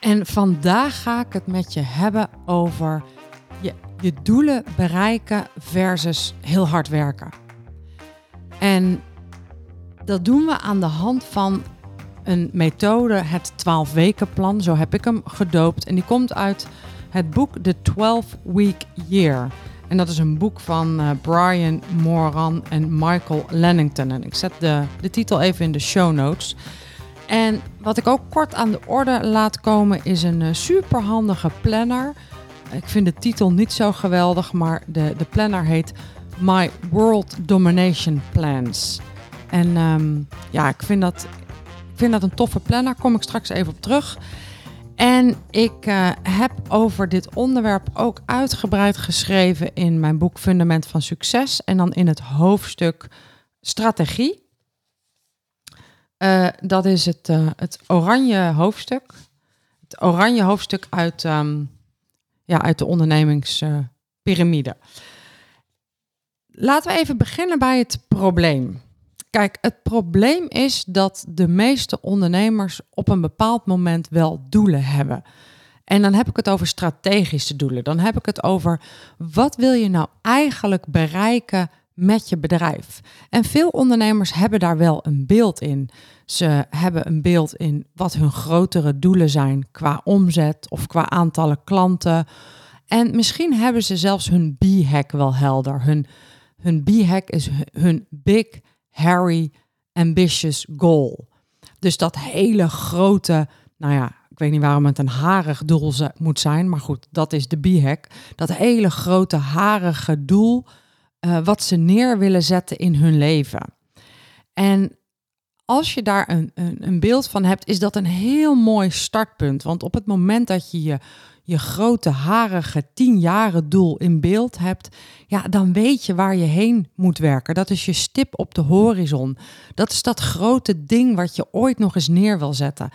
En vandaag ga ik het met je hebben over je, doelen bereiken versus heel hard werken. En dat doen we aan de hand van een methode, het 12 weken plan, zo heb ik hem gedoopt. En die komt uit het boek The 12 Week Year. En dat is een boek van uh, Brian Moran en Michael Lennington. En ik zet de, de titel even in de show notes. En wat ik ook kort aan de orde laat komen is een uh, superhandige planner. Ik vind de titel niet zo geweldig, maar de, de planner heet My World Domination Plans. En um, ja, ik vind, dat, ik vind dat een toffe planner. Kom ik straks even op terug. En ik uh, heb over dit onderwerp ook uitgebreid geschreven in mijn boek Fundament van Succes. En dan in het hoofdstuk Strategie. Uh, dat is het, uh, het oranje hoofdstuk. Het oranje hoofdstuk uit, um, ja, uit de ondernemingspyramide. Laten we even beginnen bij het probleem. Kijk, het probleem is dat de meeste ondernemers op een bepaald moment wel doelen hebben. En dan heb ik het over strategische doelen. Dan heb ik het over wat wil je nou eigenlijk bereiken met je bedrijf. En veel ondernemers hebben daar wel een beeld in. Ze hebben een beeld in wat hun grotere doelen zijn qua omzet of qua aantallen klanten. En misschien hebben ze zelfs hun B-hack wel helder. Hun, hun B-hack is hun big, hairy, ambitious goal. Dus dat hele grote, nou ja, ik weet niet waarom het een harig doel moet zijn, maar goed, dat is de B-hack. Dat hele grote harige doel uh, wat ze neer willen zetten in hun leven. En als je daar een, een, een, beeld van hebt, is dat een heel mooi startpunt. Want op het moment dat je je, je grote, harige, tienjaren doel in beeld hebt, ja, dan weet je waar je heen moet werken. Dat is je stip op de horizon. Dat is dat grote ding wat je ooit nog eens neer wil zetten.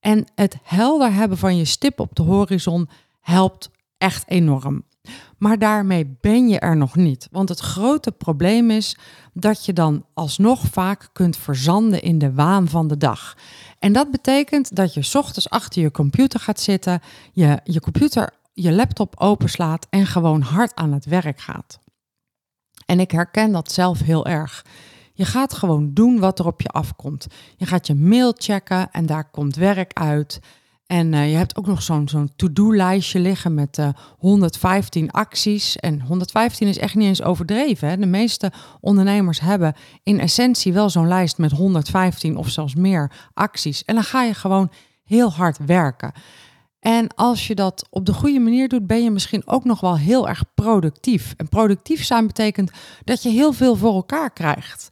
En het helder hebben van je stip op de horizon helpt echt enorm. Maar daarmee ben je er nog niet. Want het grote probleem is dat je dan alsnog vaak kunt verzanden in de waan van de dag. En dat betekent dat je ochtends achter je computer gaat zitten, je, je computer, je laptop openslaat en gewoon hard aan het werk gaat. En ik herken dat zelf heel erg. Je gaat gewoon doen wat er op je afkomt. Je gaat je mail checken en daar komt werk uit. En uh, je hebt ook nog zo'n to-do-lijstje liggen met uh, 115 acties. En 115 is echt niet eens overdreven. Hè? De meeste ondernemers hebben in essentie wel zo'n lijst met 115 of zelfs meer acties. En dan ga je gewoon heel hard werken. En als je dat op de goede manier doet, ben je misschien ook nog wel heel erg productief. En productief zijn betekent dat je heel veel voor elkaar krijgt.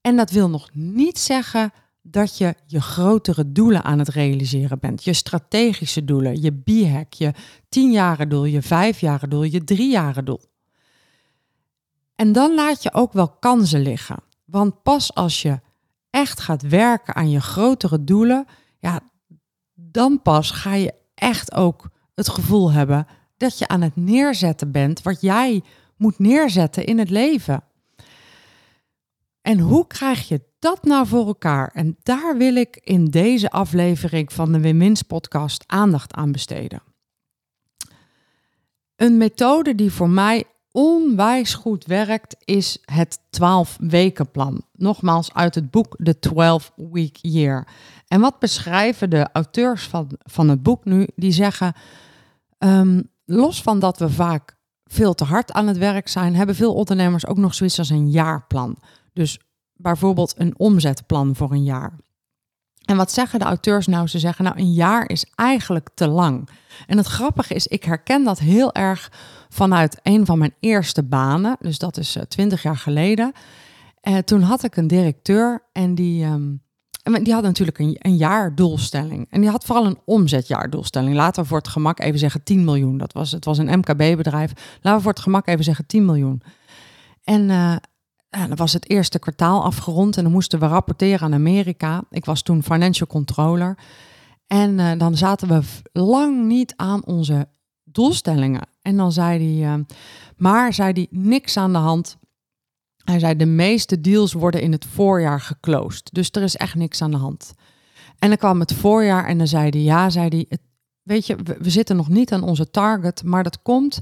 En dat wil nog niet zeggen dat je je grotere doelen aan het realiseren bent. Je strategische doelen, je B-hack, je tienjaren doel, je vijfjaren doel, je driejaren doel. En dan laat je ook wel kansen liggen. Want pas als je echt gaat werken aan je grotere doelen, ja, dan pas ga je echt ook het gevoel hebben dat je aan het neerzetten bent wat jij moet neerzetten in het leven. En hoe krijg je dat nou voor elkaar? En daar wil ik in deze aflevering van de Win-Wins podcast aandacht aan besteden. Een methode die voor mij onwijs goed werkt is het 12 weken plan. Nogmaals uit het boek The 12 Week Year. En wat beschrijven de auteurs van, van het boek nu? Die zeggen, um, los van dat we vaak veel te hard aan het werk zijn, hebben veel ondernemers ook nog zoiets als een jaarplan. Dus bijvoorbeeld een omzetplan voor een jaar. En wat zeggen de auteurs nou? Ze zeggen nou een jaar is eigenlijk te lang. En het grappige is, ik herken dat heel erg vanuit een van mijn eerste banen. Dus dat is eh, twintig jaar geleden. Uh, toen had ik een directeur en die, um, die had natuurlijk een, een jaardoelstelling. En die had vooral een omzetjaardoelstelling. Laten we voor het gemak even zeggen 10 miljoen. Dat was, het was een MKB-bedrijf. Laten we voor het gemak even zeggen 10 miljoen. En uh, dan was het eerste kwartaal afgerond en dan moesten we rapporteren aan Amerika. Ik was toen financial controller. En uh, dan zaten we lang niet aan onze doelstellingen. En dan zei hij, uh, maar zei hij, niks aan de hand. Hij zei, de meeste deals worden in het voorjaar geclosed. Dus er is echt niks aan de hand. En dan kwam het voorjaar en dan zei hij, ja, zei hij, weet je, we, we zitten nog niet aan onze target, maar dat komt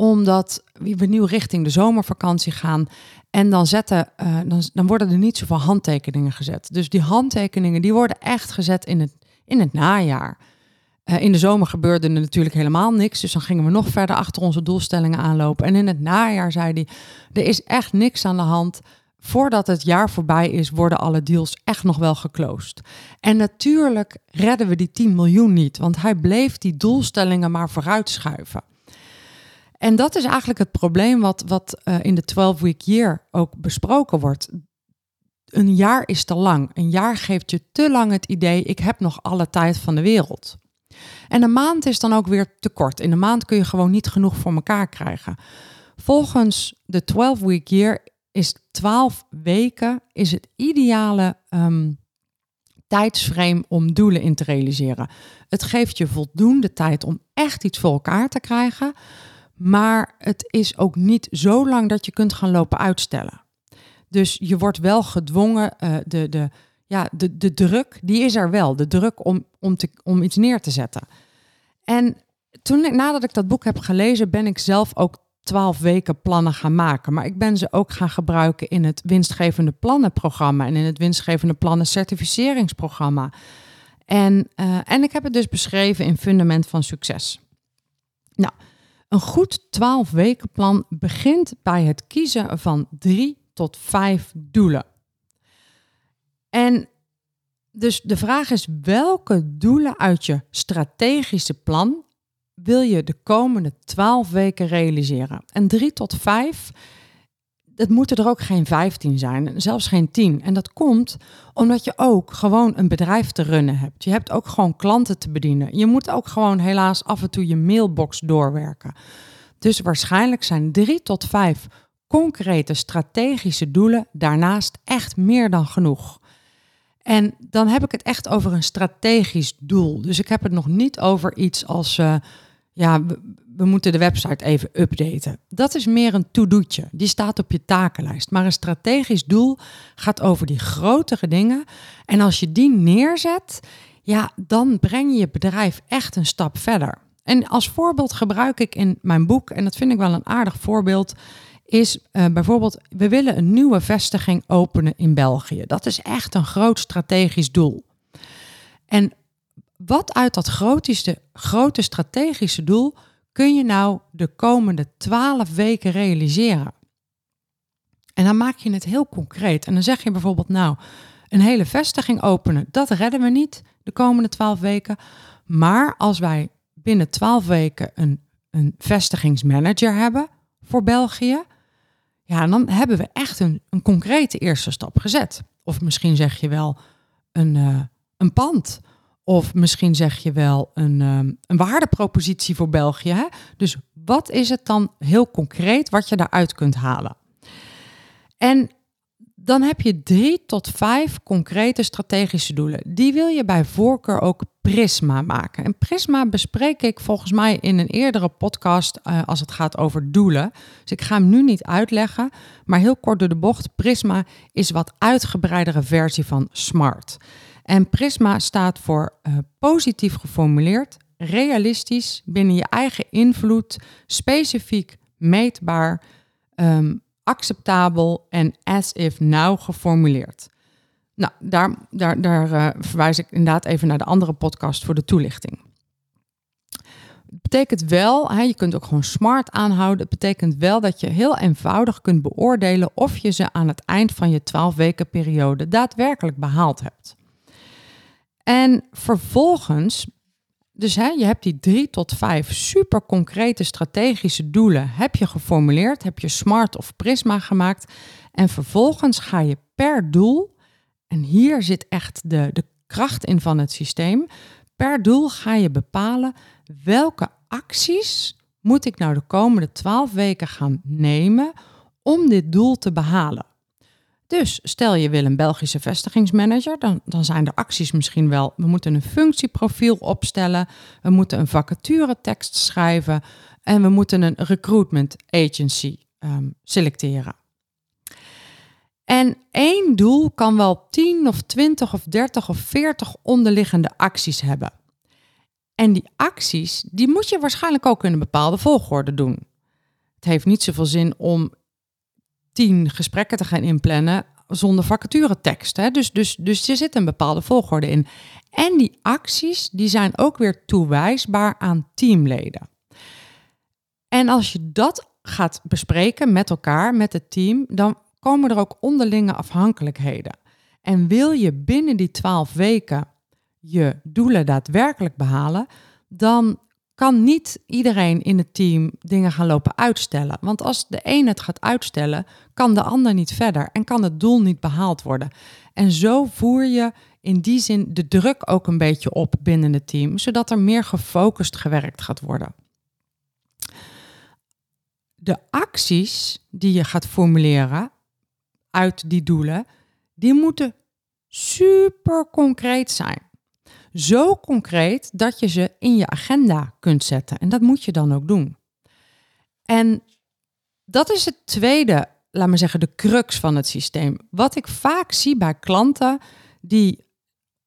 omdat we nu richting de zomervakantie gaan. En dan, zetten, uh, dan, dan worden er niet zoveel handtekeningen gezet. Dus die handtekeningen die worden echt gezet in het, in het najaar. Uh, in de zomer gebeurde er natuurlijk helemaal niks. Dus dan gingen we nog verder achter onze doelstellingen aanlopen. En in het najaar zei hij, er is echt niks aan de hand. Voordat het jaar voorbij is, worden alle deals echt nog wel geclosed. En natuurlijk redden we die 10 miljoen niet, want hij bleef die doelstellingen maar vooruitschuiven. En dat is eigenlijk het probleem wat, wat uh, in de 12-week year ook besproken wordt. Een jaar is te lang. Een jaar geeft je te lang het idee, ik heb nog alle tijd van de wereld. En een maand is dan ook weer te kort. In een maand kun je gewoon niet genoeg voor elkaar krijgen. Volgens de 12-week year is 12 weken is het ideale um, tijdsframe om doelen in te realiseren. Het geeft je voldoende tijd om echt iets voor elkaar te krijgen, maar het is ook niet zo lang dat je kunt gaan lopen uitstellen. Dus je wordt wel gedwongen, uh, de, de, ja, de, de druk, die is er wel. De druk om, om, te, om iets neer te zetten. En toen nadat ik dat boek heb gelezen, ben ik zelf ook twaalf weken plannen gaan maken. Maar ik ben ze ook gaan gebruiken in het winstgevende plannenprogramma en in het winstgevende plannen certificeringsprogramma. En, uh, en ik heb het dus beschreven in Fundament van Succes. Nou, een goed 12 weken plan begint bij het kiezen van drie tot vijf doelen. En dus de vraag is welke doelen uit je strategische plan wil je de komende 12 weken realiseren? En drie tot vijf, het moeten er ook geen 15 zijn, zelfs geen 10. En dat komt omdat je ook gewoon een bedrijf te runnen hebt. Je hebt ook gewoon klanten te bedienen. Je moet ook gewoon helaas af en toe je mailbox doorwerken. Dus waarschijnlijk zijn drie tot vijf concrete strategische doelen daarnaast echt meer dan genoeg. En dan heb ik het echt over een strategisch doel. Dus ik heb het nog niet over iets als, uh, ja, we, moeten de website even updaten. Dat is meer een to-doetje. Die staat op je takenlijst. Maar een strategisch doel gaat over die grotere dingen. En als je die neerzet, ja, dan breng je je bedrijf echt een stap verder. En als voorbeeld gebruik ik in mijn boek, en dat vind ik wel een aardig voorbeeld, is uh, bijvoorbeeld, we willen een nieuwe vestiging openen in België. Dat is echt een groot strategisch doel. En wat uit dat grootste, grote strategische doel kun je nou de komende twaalf weken realiseren? En dan maak je het heel concreet. En dan zeg je bijvoorbeeld, nou, een hele vestiging openen, dat redden we niet de komende twaalf weken. Maar als wij binnen twaalf weken een, een vestigingsmanager hebben voor België, ja, dan hebben we echt een, een concrete eerste stap gezet. Of misschien zeg je wel een, uh, een pand. Of misschien zeg je wel een, um, een waardepropositie voor België. Hè? Dus wat is het dan heel concreet wat je daaruit kunt halen? En dan heb je drie tot vijf concrete strategische doelen. Die wil je bij voorkeur ook Prisma maken. En Prisma bespreek ik volgens mij in een eerdere podcast uh, als het gaat over doelen. Dus ik ga hem nu niet uitleggen, maar heel kort door de bocht. Prisma is wat uitgebreidere versie van SMART. En Prisma staat voor uh, positief geformuleerd, realistisch, binnen je eigen invloed, specifiek, meetbaar, um, acceptabel en as if now geformuleerd. Nou, daar, daar, daar uh, verwijs ik inderdaad even naar de andere podcast voor de toelichting. Het betekent wel, hè, je kunt ook gewoon smart aanhouden. Het betekent wel dat je heel eenvoudig kunt beoordelen of je ze aan het eind van je 12 weken periode daadwerkelijk behaald hebt. En vervolgens dus hè, je hebt die drie tot vijf super concrete strategische doelen heb je geformuleerd, heb je SMART of Prisma gemaakt. En vervolgens ga je per doel en hier zit echt de, de kracht in van het systeem. Per doel ga je bepalen welke acties moet ik nou de komende 12 weken gaan nemen om dit doel te behalen. Dus stel je wil een Belgische vestigingsmanager, dan, dan zijn de acties misschien wel, we moeten een functieprofiel opstellen, we moeten een vacaturetekst schrijven en we moeten een recruitment agency ehm, selecteren. En één doel kan wel 10 of 20 of 30 of 40 onderliggende acties hebben. En die acties, die moet je waarschijnlijk ook in een bepaalde volgorde doen. Het heeft niet zoveel zin om tien gesprekken te gaan inplannen zonder vacaturetekst. Hè? Dus, dus, dus er zit een bepaalde volgorde in. En die acties die zijn ook weer toewijsbaar aan teamleden. En als je dat gaat bespreken met elkaar, met het team, dan komen er ook onderlinge afhankelijkheden. En wil je binnen die twaalf weken je doelen daadwerkelijk behalen, dan kan niet iedereen in het team dingen gaan lopen uitstellen. Want als de een het gaat uitstellen, kan de ander niet verder en kan het doel niet behaald worden. En zo voer je in die zin de druk ook een beetje op binnen het team, zodat er meer gefocust gewerkt gaat worden. De acties die je gaat formuleren uit die doelen, die moeten super concreet zijn. Zo concreet dat je ze in je agenda kunt zetten. En dat moet je dan ook doen. En dat is het tweede, laat maar zeggen, de crux van het systeem. Wat ik vaak zie bij klanten die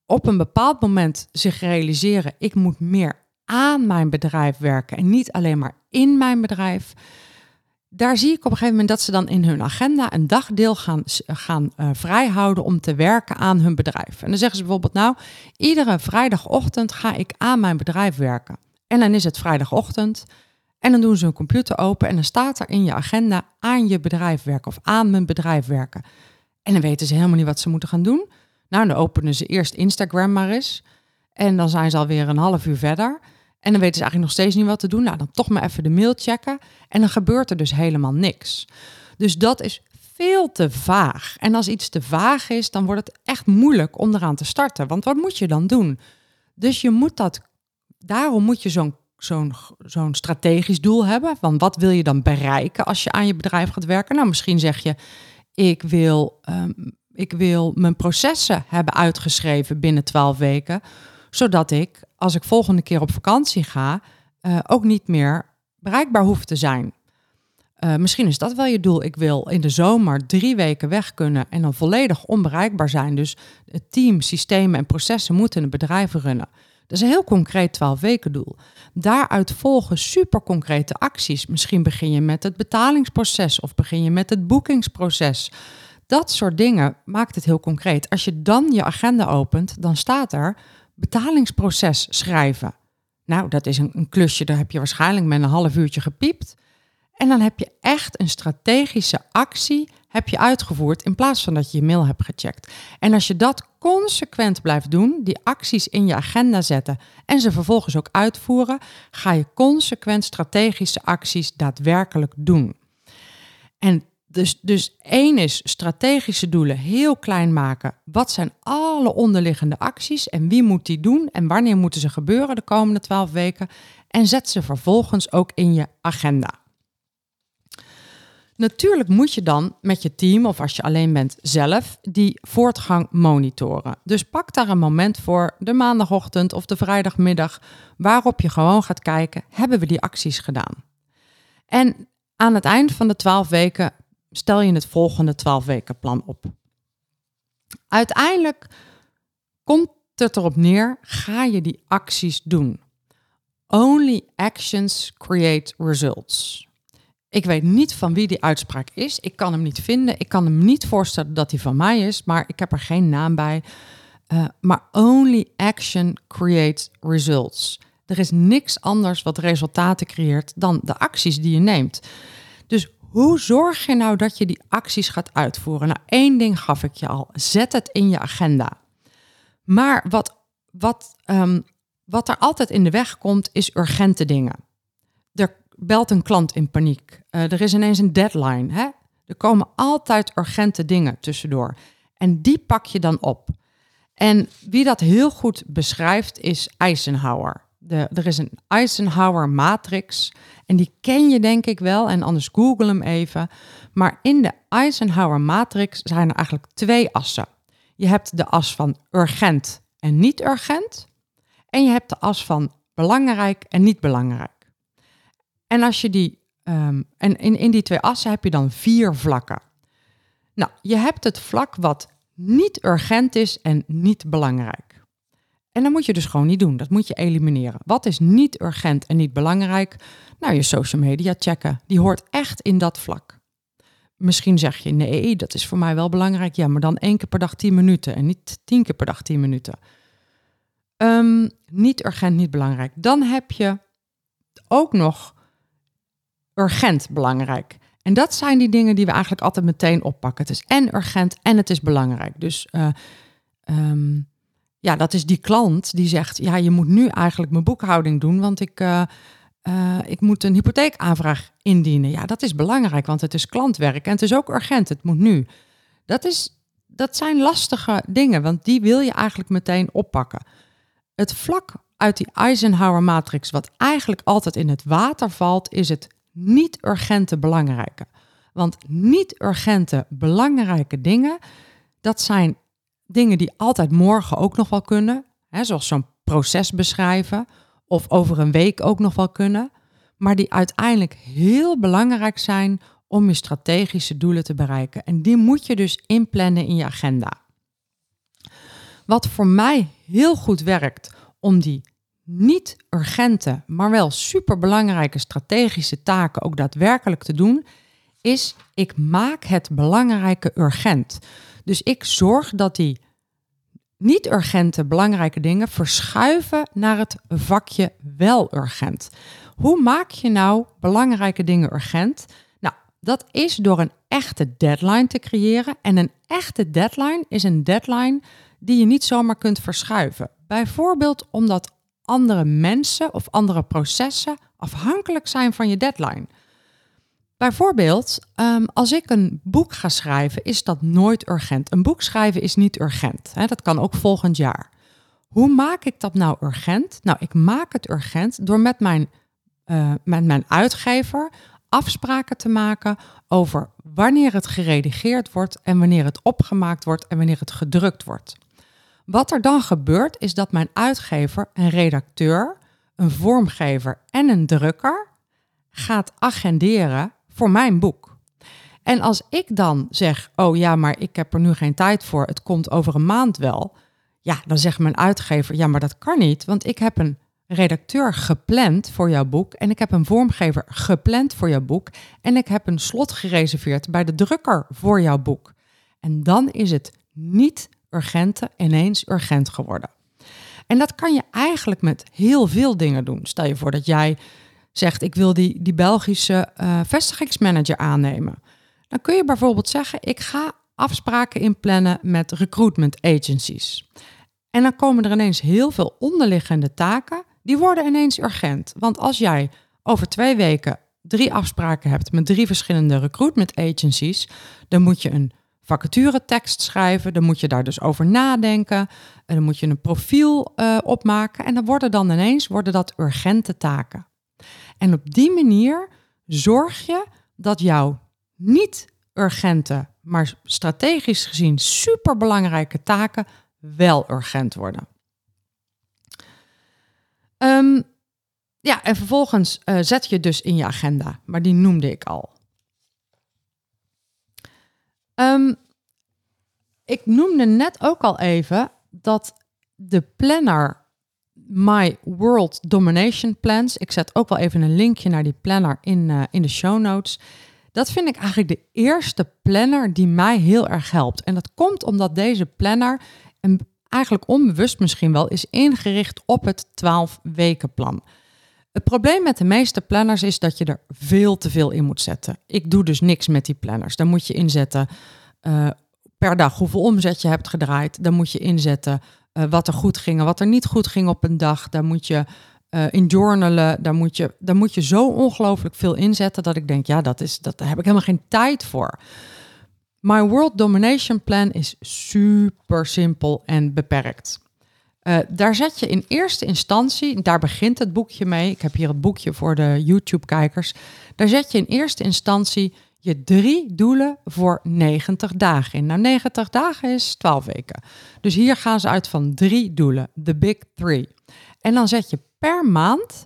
op een bepaald moment zich realiseren: ik moet meer aan mijn bedrijf werken en niet alleen maar in mijn bedrijf daar zie ik op een gegeven moment dat ze dan in hun agenda een dagdeel gaan, gaan uh, vrijhouden om te werken aan hun bedrijf. En dan zeggen ze bijvoorbeeld, nou, iedere vrijdagochtend ga ik aan mijn bedrijf werken. En dan is het vrijdagochtend en dan doen ze hun computer open en dan staat er in je agenda aan je bedrijf werken of aan mijn bedrijf werken. En dan weten ze helemaal niet wat ze moeten gaan doen. Nou, dan openen ze eerst Instagram maar eens. En dan zijn ze alweer een half uur verder. En dan weten ze eigenlijk nog steeds niet wat te doen. Nou, dan toch maar even de mail checken. En dan gebeurt er dus helemaal niks. Dus dat is veel te vaag. En als iets te vaag is, dan wordt het echt moeilijk om eraan te starten. Want wat moet je dan doen? Dus je moet dat. Daarom moet je zo'n zo'n zo'n strategisch doel hebben. Van wat wil je dan bereiken als je aan je bedrijf gaat werken? Nou, misschien zeg je: ik wil, ehm, ik wil mijn processen hebben uitgeschreven binnen 12 weken zodat ik, als ik volgende keer op vakantie ga, uh, ook niet meer bereikbaar hoef te zijn. Uh, misschien is dat wel je doel. Ik wil in de zomer drie weken weg kunnen en dan volledig onbereikbaar zijn. Dus het team, systemen en processen moeten een bedrijf runnen. Dat is een heel concreet 12 weken doel. Daaruit volgen super concrete acties. Misschien begin je met het betalingsproces of begin je met het boekingsproces. Dat soort dingen maakt het heel concreet. Als je dan je agenda opent, dan staat er betalingsproces schrijven. Nou, dat is een, een, klusje, daar heb je waarschijnlijk met een half uurtje gepiept. En dan heb je echt een strategische actie heb je uitgevoerd in plaats van dat je je mail hebt gecheckt. En als je dat consequent blijft doen, die acties in je agenda zetten en ze vervolgens ook uitvoeren, ga je consequent strategische acties daadwerkelijk doen. En dus, dus één is strategische doelen heel klein maken. Wat zijn alle onderliggende acties en wie moet die doen en wanneer moeten ze gebeuren de komende twaalf weken? En zet ze vervolgens ook in je agenda. Natuurlijk moet je dan met je team of als je alleen bent zelf die voortgang monitoren. Dus pak daar een moment voor, de maandagochtend of de vrijdagmiddag, waarop je gewoon gaat kijken, hebben we die acties gedaan? En aan het eind van de twaalf weken stel je het volgende 12 weken plan op. Uiteindelijk komt het erop neer, ga je die acties doen. Only actions create results. Ik weet niet van wie die uitspraak is. Ik kan hem niet vinden. Ik kan hem niet voorstellen dat hij van mij is, maar ik heb er geen naam bij. Uh, maar only action creates results. Er is niks anders wat resultaten creëert dan de acties die je neemt. Dus hoe zorg je nou dat je die acties gaat uitvoeren? Nou, één ding gaf ik je al. Zet het in je agenda. Maar wat, wat, um, wat er altijd in de weg komt, is urgente dingen. Er belt een klant in paniek. Uh, er is ineens een deadline. Hè? Er komen altijd urgente dingen tussendoor. En die pak je dan op. En wie dat heel goed beschrijft is Eisenhower. Er is een Eisenhower matrix en die ken je denk ik wel en anders google hem even. Maar in de Eisenhower matrix zijn er eigenlijk twee assen. Je hebt de as van urgent en niet urgent en je hebt de as van belangrijk en niet belangrijk. En als je die um, en in, in die twee assen heb je dan vier vlakken. Nou, je hebt het vlak wat niet urgent is en niet belangrijk. En dat moet je dus gewoon niet doen. Dat moet je elimineren. Wat is niet urgent en niet belangrijk? Nou, je social media checken. Die hoort echt in dat vlak. Misschien zeg je nee, dat is voor mij wel belangrijk. Ja, maar dan één keer per dag tien minuten en niet tien keer per dag tien minuten. Um, niet urgent, niet belangrijk. Dan heb je ook nog urgent belangrijk. En dat zijn die dingen die we eigenlijk altijd meteen oppakken. Het is en urgent en het is belangrijk. Dus uh, um, ja, dat is die klant die zegt: Ja, je moet nu eigenlijk mijn boekhouding doen, want ik, uh, uh, ik moet een hypotheekaanvraag indienen. Ja, dat is belangrijk, want het is klantwerk en het is ook urgent. Het moet nu. Dat, is, dat zijn lastige dingen, want die wil je eigenlijk meteen oppakken. Het vlak uit die Eisenhower-matrix, wat eigenlijk altijd in het water valt, is het niet-urgente belangrijke. Want niet-urgente belangrijke dingen, dat zijn dingen die altijd morgen ook nog wel kunnen. Hè, zoals zo'n proces beschrijven of over een week ook nog wel kunnen. Maar die uiteindelijk heel belangrijk zijn om je strategische doelen te bereiken. En die moet je dus inplannen in je agenda. Wat voor mij heel goed werkt om die niet urgente, maar wel superbelangrijke strategische taken ook daadwerkelijk te doen, is ik maak het belangrijke urgent. Dus ik zorg dat die niet urgente belangrijke dingen verschuiven naar het vakje wel urgent. Hoe maak je nou belangrijke dingen urgent? Nou, dat is door een echte deadline te creëren. En een echte deadline is een deadline die je niet zomaar kunt verschuiven. Bijvoorbeeld omdat andere mensen of andere processen afhankelijk zijn van je deadline. Bijvoorbeeld, um, als ik een boek ga schrijven, is dat nooit urgent. Een boek schrijven is niet urgent. Hè? Dat kan ook volgend jaar. Hoe maak ik dat nou urgent? Nou, ik maak het urgent door met mijn, uh, met mijn uitgever afspraken te maken over wanneer het geredigeerd wordt en wanneer het opgemaakt wordt en wanneer het gedrukt wordt. Wat er dan gebeurt is dat mijn uitgever, een redacteur, een vormgever en een drukker gaat agenderen voor mijn boek. En als ik dan zeg, oh ja, maar ik heb er nu geen tijd voor, het komt over een maand wel. Ja, dan zegt mijn uitgever, ja, maar dat kan niet, want ik heb een redacteur gepland voor jouw boek en ik heb een vormgever gepland voor jouw boek en ik heb een slot gereserveerd bij de drukker voor jouw boek. En dan is het niet urgente ineens urgent geworden. En dat kan je eigenlijk met heel veel dingen doen. Stel je voor dat jij zegt: Ik wil die, die Belgische uh, vestigingsmanager aannemen. Dan kun je bijvoorbeeld zeggen: Ik ga afspraken inplannen met recruitment agencies. En dan komen er ineens heel veel onderliggende taken, die worden ineens urgent. Want als jij over twee weken drie afspraken hebt met drie verschillende recruitment agencies, dan moet je een vacaturetekst schrijven. Dan moet je daar dus over nadenken. En dan moet je een profiel uh, opmaken. En dan worden dan ineens worden dat urgente taken. En op die manier zorg je dat jouw niet urgente, maar strategisch gezien superbelangrijke taken wel urgent worden. Um, ja, en vervolgens uh, zet je dus in je agenda, maar die noemde ik al. Um, ik noemde net ook al even dat de planner My World Domination Plans. Ik zet ook wel even een linkje naar die planner in, uh, in de show notes. Dat vind ik eigenlijk de eerste planner die mij heel erg helpt. En dat komt omdat deze planner, en eigenlijk onbewust misschien wel, is ingericht op het 12 weken plan. Het probleem met de meeste planners is dat je er veel te veel in moet zetten. Ik doe dus niks met die planners. Dan moet je inzetten uh, per dag hoeveel omzet je hebt gedraaid. Dan moet je inzetten uh, wat er goed ging en wat er niet goed ging op een dag. Daar moet je uh, in journalen, daar moet, je, daar moet je zo ongelooflijk veel inzetten dat ik denk, ja, dat is, dat, daar heb ik helemaal geen tijd voor. My World Domination Plan is super simpel en beperkt. Uh, daar zet je in eerste instantie, daar begint het boekje mee. Ik heb hier het boekje voor de YouTube-kijkers. Daar zet je in eerste instantie je drie doelen voor 90 dagen in. Nou, 90 dagen is 12 weken. Dus hier gaan ze uit van drie doelen, de Big Three. En dan zet je per maand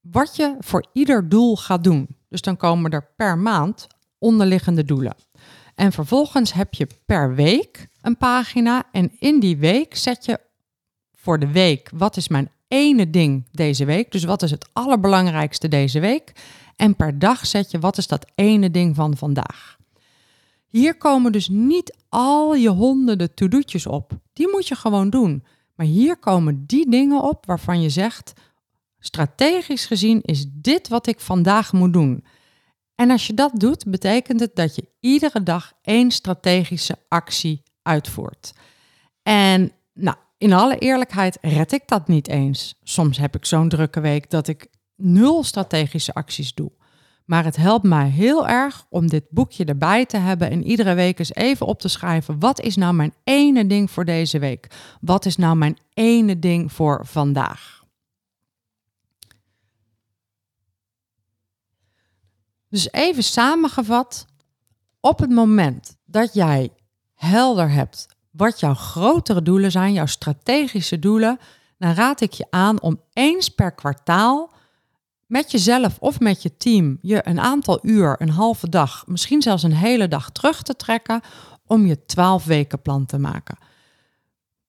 wat je voor ieder doel gaat doen. Dus dan komen er per maand onderliggende doelen. En vervolgens heb je per week een pagina. En in die week zet je voor de week wat is mijn ene ding deze week. Dus wat is het allerbelangrijkste deze week. En per dag zet je wat is dat ene ding van vandaag. Hier komen dus niet al je honderden to-do'tjes op. Die moet je gewoon doen. Maar hier komen die dingen op waarvan je zegt: strategisch gezien is dit wat ik vandaag moet doen. En als je dat doet, betekent het dat je iedere dag één strategische actie uitvoert. En nou, in alle eerlijkheid red ik dat niet eens. Soms heb ik zo'n drukke week dat ik nul strategische acties doe. Maar het helpt mij heel erg om dit boekje erbij te hebben en iedere week eens even op te schrijven: wat is nou mijn ene ding voor deze week? Wat is nou mijn ene ding voor vandaag? Dus even samengevat, op het moment dat jij helder hebt wat jouw grotere doelen zijn, jouw strategische doelen, dan raad ik je aan om eens per kwartaal met jezelf of met je team je een aantal uur, een halve dag, misschien zelfs een hele dag terug te trekken om je 12 weken plan te maken.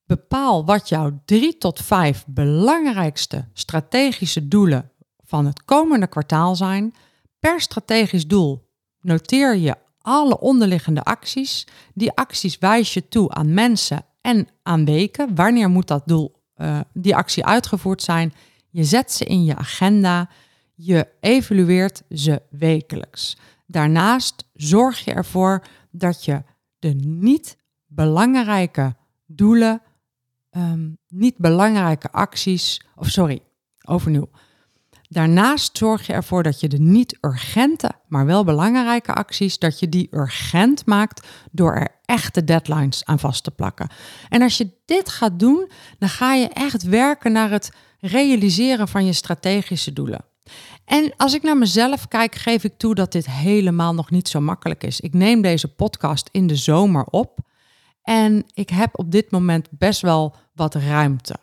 Bepaal wat jouw drie tot vijf belangrijkste strategische doelen van het komende kwartaal zijn. Per strategisch doel noteer je alle onderliggende acties. Die acties wijs je toe aan mensen en aan weken. Wanneer moet dat doel, uh, die actie uitgevoerd zijn? Je zet ze in je agenda. Je evalueert ze wekelijks. Daarnaast zorg je ervoor dat je de niet belangrijke doelen, um, niet belangrijke acties, of sorry, overnieuw. Daarnaast zorg je ervoor dat je de niet urgente, maar wel belangrijke acties, dat je die urgent maakt door er echte deadlines aan vast te plakken. En als je dit gaat doen, dan ga je echt werken naar het realiseren van je strategische doelen. En als ik naar mezelf kijk, geef ik toe dat dit helemaal nog niet zo makkelijk is. Ik neem deze podcast in de zomer op en ik heb op dit moment best wel wat ruimte.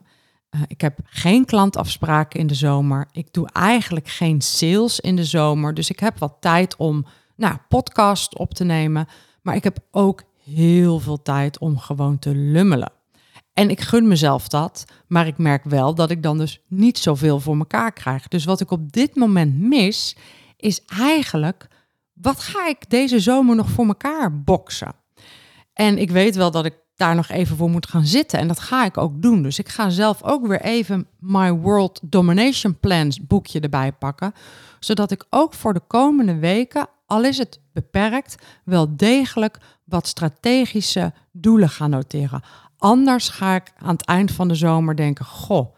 Uh, ik heb geen klantafspraken in de zomer. Ik doe eigenlijk geen sales in de zomer. Dus ik heb wat tijd om nou, podcast op te nemen. Maar ik heb ook heel veel tijd om gewoon te lummelen. En ik gun mezelf dat, maar ik merk wel dat ik dan dus niet zoveel voor mekaar krijg. Dus wat ik op dit moment mis, is eigenlijk, wat ga ik deze zomer nog voor mekaar boksen? En ik weet wel dat ik daar nog even voor moet gaan zitten. En dat ga ik ook doen. Dus ik ga zelf ook weer even My World Domination Plans boekje erbij pakken. Zodat ik ook voor de komende weken, al is het beperkt, wel degelijk wat strategische doelen ga noteren. Anders ga ik aan het eind van de zomer denken: Goh,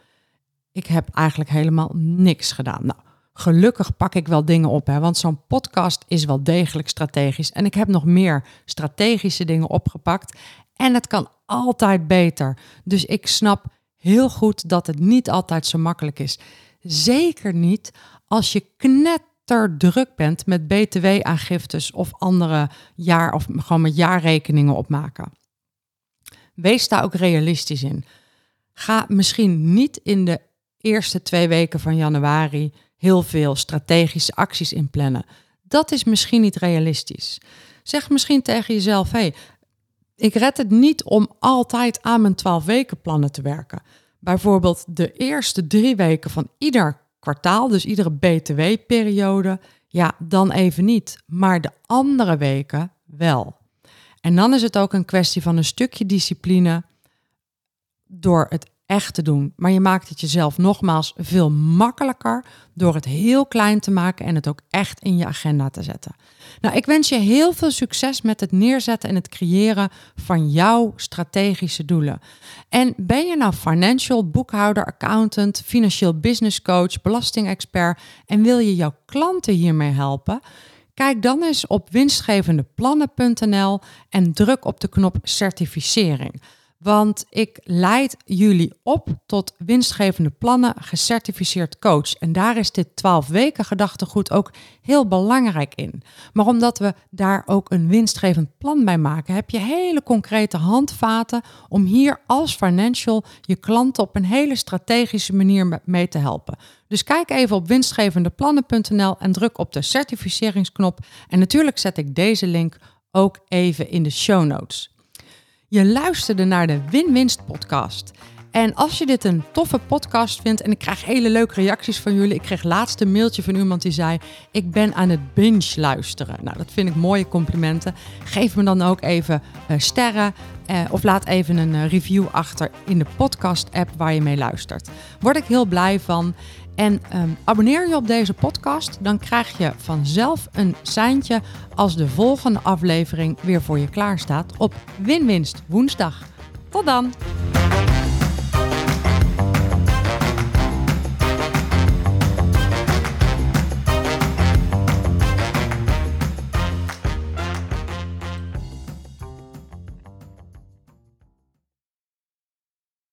ik heb eigenlijk helemaal niks gedaan. Nou, gelukkig pak ik wel dingen op, hè, want zo'n podcast is wel degelijk strategisch. En ik heb nog meer strategische dingen opgepakt. En het kan altijd beter. Dus ik snap heel goed dat het niet altijd zo makkelijk is. Zeker niet als je knetterdruk bent met btw-aangiftes of andere jaar of gewoon met jaarrekeningen opmaken. Wees daar ook realistisch in. Ga misschien niet in de eerste twee weken van januari heel veel strategische acties inplannen. Dat is misschien niet realistisch. Zeg misschien tegen jezelf: hé, hey, ik red het niet om altijd aan mijn 12 weken plannen te werken. Bijvoorbeeld de eerste drie weken van ieder kwartaal, dus iedere BTW-periode, ja, dan even niet. Maar de andere weken wel. En dan is het ook een kwestie van een stukje discipline door het echt te doen. Maar je maakt het jezelf nogmaals veel makkelijker door het heel klein te maken en het ook echt in je agenda te zetten. Nou, ik wens je heel veel succes met het neerzetten en het creëren van jouw strategische doelen. En ben je nou financial, boekhouder, accountant, financieel business coach, belastingexpert en wil je jouw klanten hiermee helpen? Kijk dan eens op winstgevendeplannen.nl en druk op de knop certificering. Want ik leid jullie op tot winstgevende plannen gecertificeerd coach. En daar is dit 12 weken gedachtegoed ook heel belangrijk in. Maar omdat we daar ook een winstgevend plan bij maken, heb je hele concrete handvaten om hier als financial je klanten op een hele strategische manier mee te helpen. Dus kijk even op winstgevendeplannen.nl en druk op de certificeringsknop. En natuurlijk zet ik deze link ook even in de show notes. Je luisterde naar de Win-Winst podcast. En als je dit een toffe podcast vindt en ik krijg hele leuke reacties van jullie. Ik kreeg laatst een mailtje van iemand die zei: Ik ben aan het binge luisteren. Nou, dat vind ik mooie complimenten. Geef me dan ook even uh, sterren uh, of laat even een uh, review achter in de podcast-app waar je mee luistert. Word ik heel blij van. En um, abonneer je op deze podcast, dan krijg je vanzelf een seintje als de volgende aflevering weer voor je klaar staat op Winwinst woensdag. Tot dan!